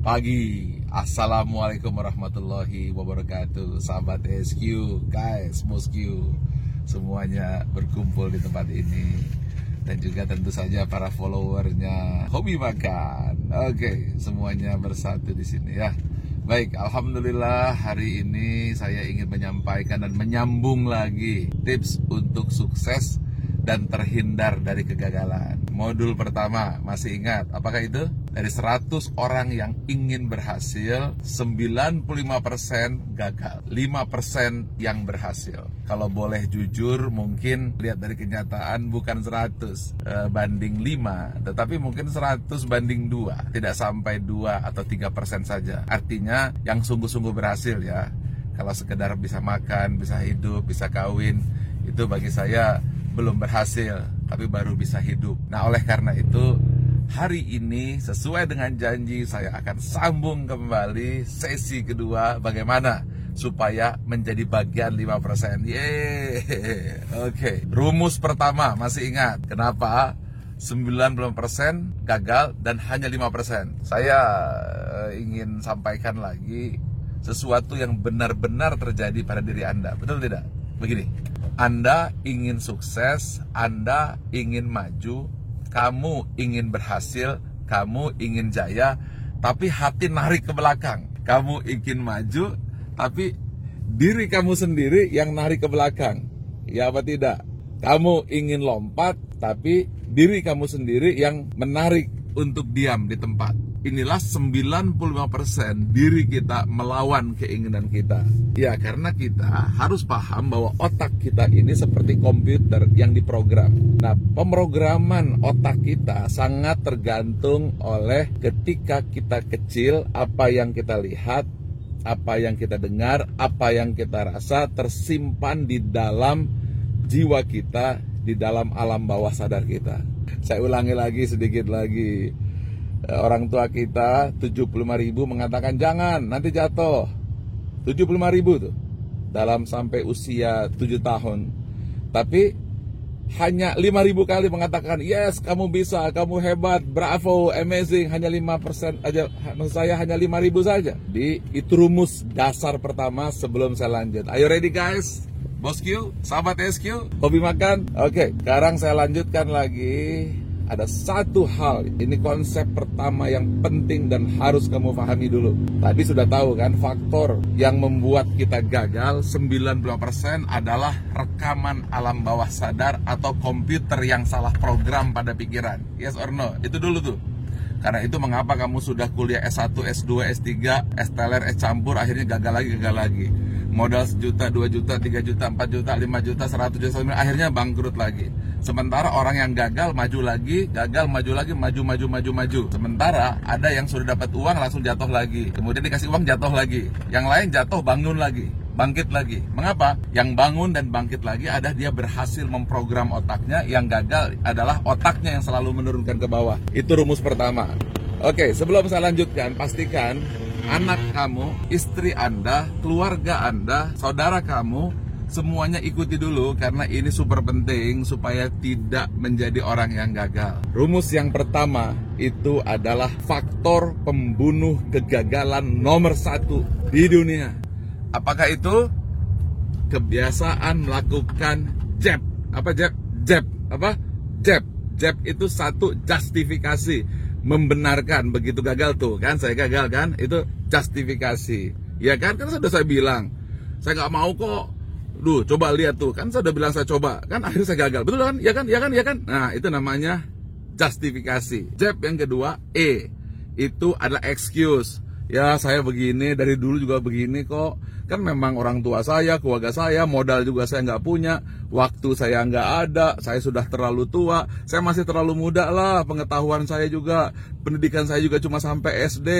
pagi. Assalamualaikum warahmatullahi wabarakatuh. Sahabat SQ, guys, Mosque Semuanya berkumpul di tempat ini. Dan juga tentu saja para followernya. Hobi Makan. Oke, semuanya bersatu di sini ya. Baik, Alhamdulillah hari ini saya ingin menyampaikan dan menyambung lagi tips untuk sukses dan terhindar dari kegagalan. Modul pertama, masih ingat apakah itu? Dari 100 orang yang ingin berhasil, 95% gagal, 5% yang berhasil. Kalau boleh jujur, mungkin lihat dari kenyataan bukan 100 eh, banding 5, tetapi mungkin 100 banding 2, tidak sampai 2 atau 3% saja. Artinya yang sungguh-sungguh berhasil ya. Kalau sekedar bisa makan, bisa hidup, bisa kawin, itu bagi saya belum berhasil, tapi baru bisa hidup. Nah, oleh karena itu, hari ini sesuai dengan janji saya akan sambung kembali sesi kedua bagaimana supaya menjadi bagian 5%. Yeay. Oke, okay. rumus pertama masih ingat. Kenapa? 90% gagal dan hanya 5%. Saya eh, ingin sampaikan lagi sesuatu yang benar-benar terjadi pada diri Anda. Betul tidak? Begini, anda ingin sukses, Anda ingin maju, kamu ingin berhasil, kamu ingin jaya, tapi hati narik ke belakang. Kamu ingin maju, tapi diri kamu sendiri yang narik ke belakang. Ya apa tidak? Kamu ingin lompat, tapi diri kamu sendiri yang menarik untuk diam di tempat inilah 95% diri kita melawan keinginan kita. Ya, karena kita harus paham bahwa otak kita ini seperti komputer yang diprogram. Nah, pemrograman otak kita sangat tergantung oleh ketika kita kecil, apa yang kita lihat, apa yang kita dengar, apa yang kita rasa tersimpan di dalam jiwa kita, di dalam alam bawah sadar kita. Saya ulangi lagi sedikit lagi orang tua kita 75 ribu mengatakan jangan nanti jatuh. 75 ribu tuh dalam sampai usia 7 tahun. Tapi hanya 5 ribu kali mengatakan yes kamu bisa kamu hebat bravo amazing. Hanya 5% aja maksud saya hanya 5 ribu saja. Di itu rumus dasar pertama sebelum saya lanjut. Ayo ready guys? Bosku, sahabat SQ, hobi makan? Oke, sekarang saya lanjutkan lagi ada satu hal, ini konsep pertama yang penting dan harus kamu pahami dulu. Tadi sudah tahu kan, faktor yang membuat kita gagal 90% adalah rekaman alam bawah sadar atau komputer yang salah program pada pikiran. Yes or no? Itu dulu tuh. Karena itu mengapa kamu sudah kuliah S1, S2, S3, S teler, S campur, akhirnya gagal lagi, gagal lagi modal sejuta, dua juta, tiga juta, empat juta, lima juta, seratus juta, akhirnya bangkrut lagi. Sementara orang yang gagal maju lagi, gagal maju lagi, maju maju maju maju. Sementara ada yang sudah dapat uang langsung jatuh lagi. Kemudian dikasih uang jatuh lagi. Yang lain jatuh bangun lagi bangkit lagi. Mengapa? Yang bangun dan bangkit lagi ada dia berhasil memprogram otaknya, yang gagal adalah otaknya yang selalu menurunkan ke bawah. Itu rumus pertama. Oke, sebelum saya lanjutkan, pastikan anak kamu, istri Anda, keluarga Anda, saudara kamu, semuanya ikuti dulu karena ini super penting supaya tidak menjadi orang yang gagal. Rumus yang pertama itu adalah faktor pembunuh kegagalan nomor satu di dunia. Apakah itu? Kebiasaan melakukan jab. Apa jab? Jab. Apa? Jab. Jab itu satu justifikasi membenarkan begitu gagal tuh kan? Saya gagal kan? Itu justifikasi. Ya kan? Kan sudah saya bilang. Saya nggak mau kok. Duh, coba lihat tuh. Kan saya udah bilang saya coba. Kan akhirnya saya gagal. Betul kan? Ya kan? Ya kan? Ya kan? Nah itu namanya justifikasi. Jab yang kedua E. Itu adalah excuse ya saya begini dari dulu juga begini kok. Kan memang orang tua saya keluarga saya modal juga saya nggak punya. Waktu saya nggak ada saya sudah terlalu tua. Saya masih terlalu muda lah pengetahuan saya juga. Pendidikan saya juga cuma sampai SD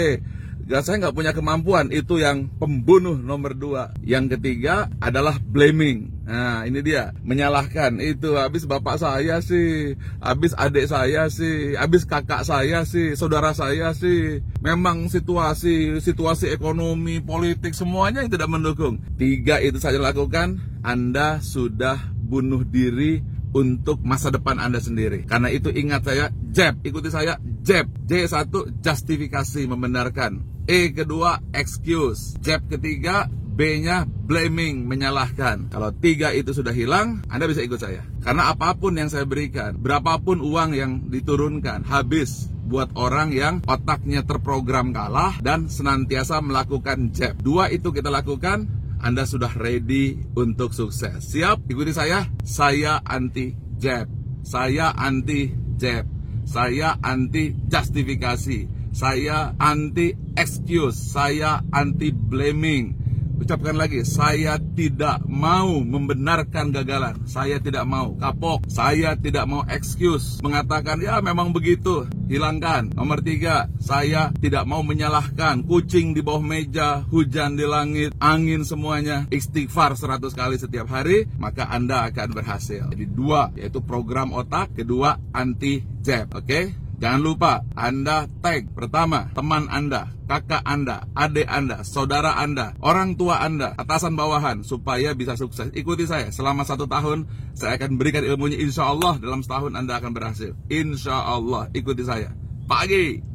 dan saya nggak punya kemampuan itu yang pembunuh nomor dua. Yang ketiga adalah blaming nah ini dia. Menyalahkan. Itu habis bapak saya sih. Habis adik saya sih. Habis kakak saya sih. Saudara saya sih. Memang situasi situasi ekonomi politik semuanya yang tidak mendukung. Tiga itu saja lakukan. Anda sudah bunuh diri untuk masa depan Anda sendiri. Karena itu ingat saya, jab, ikuti saya, jab. J1 justifikasi membenarkan. E kedua excuse. Jab ketiga B-nya blaming, menyalahkan. Kalau tiga itu sudah hilang, Anda bisa ikut saya. Karena apa pun yang saya berikan, berapapun uang yang diturunkan, habis buat orang yang otaknya terprogram kalah dan senantiasa melakukan jab. Dua itu kita lakukan, Anda sudah ready untuk sukses. Siap? Ikuti saya. Saya anti jab. Saya anti jab. Saya anti justifikasi. Saya anti excuse. Saya anti blaming Ucapkan lagi, saya tidak mau membenarkan gagalan. Saya tidak mau kapok. Saya tidak mau excuse. Mengatakan, ya memang begitu. Hilangkan. Nomor tiga, saya tidak mau menyalahkan. Kucing di bawah meja, hujan di langit, angin semuanya. Istighfar 100 kali setiap hari, maka Anda akan berhasil. Jadi dua, yaitu program otak. Kedua, anti jab. Oke? Okay? Jangan lupa Anda tag pertama teman Anda, kakak Anda, adik Anda, saudara Anda, orang tua Anda, atasan bawahan supaya bisa sukses. Ikuti saya selama satu tahun saya akan berikan ilmunya insya Allah dalam setahun Anda akan berhasil. Insya Allah ikuti saya. Pagi.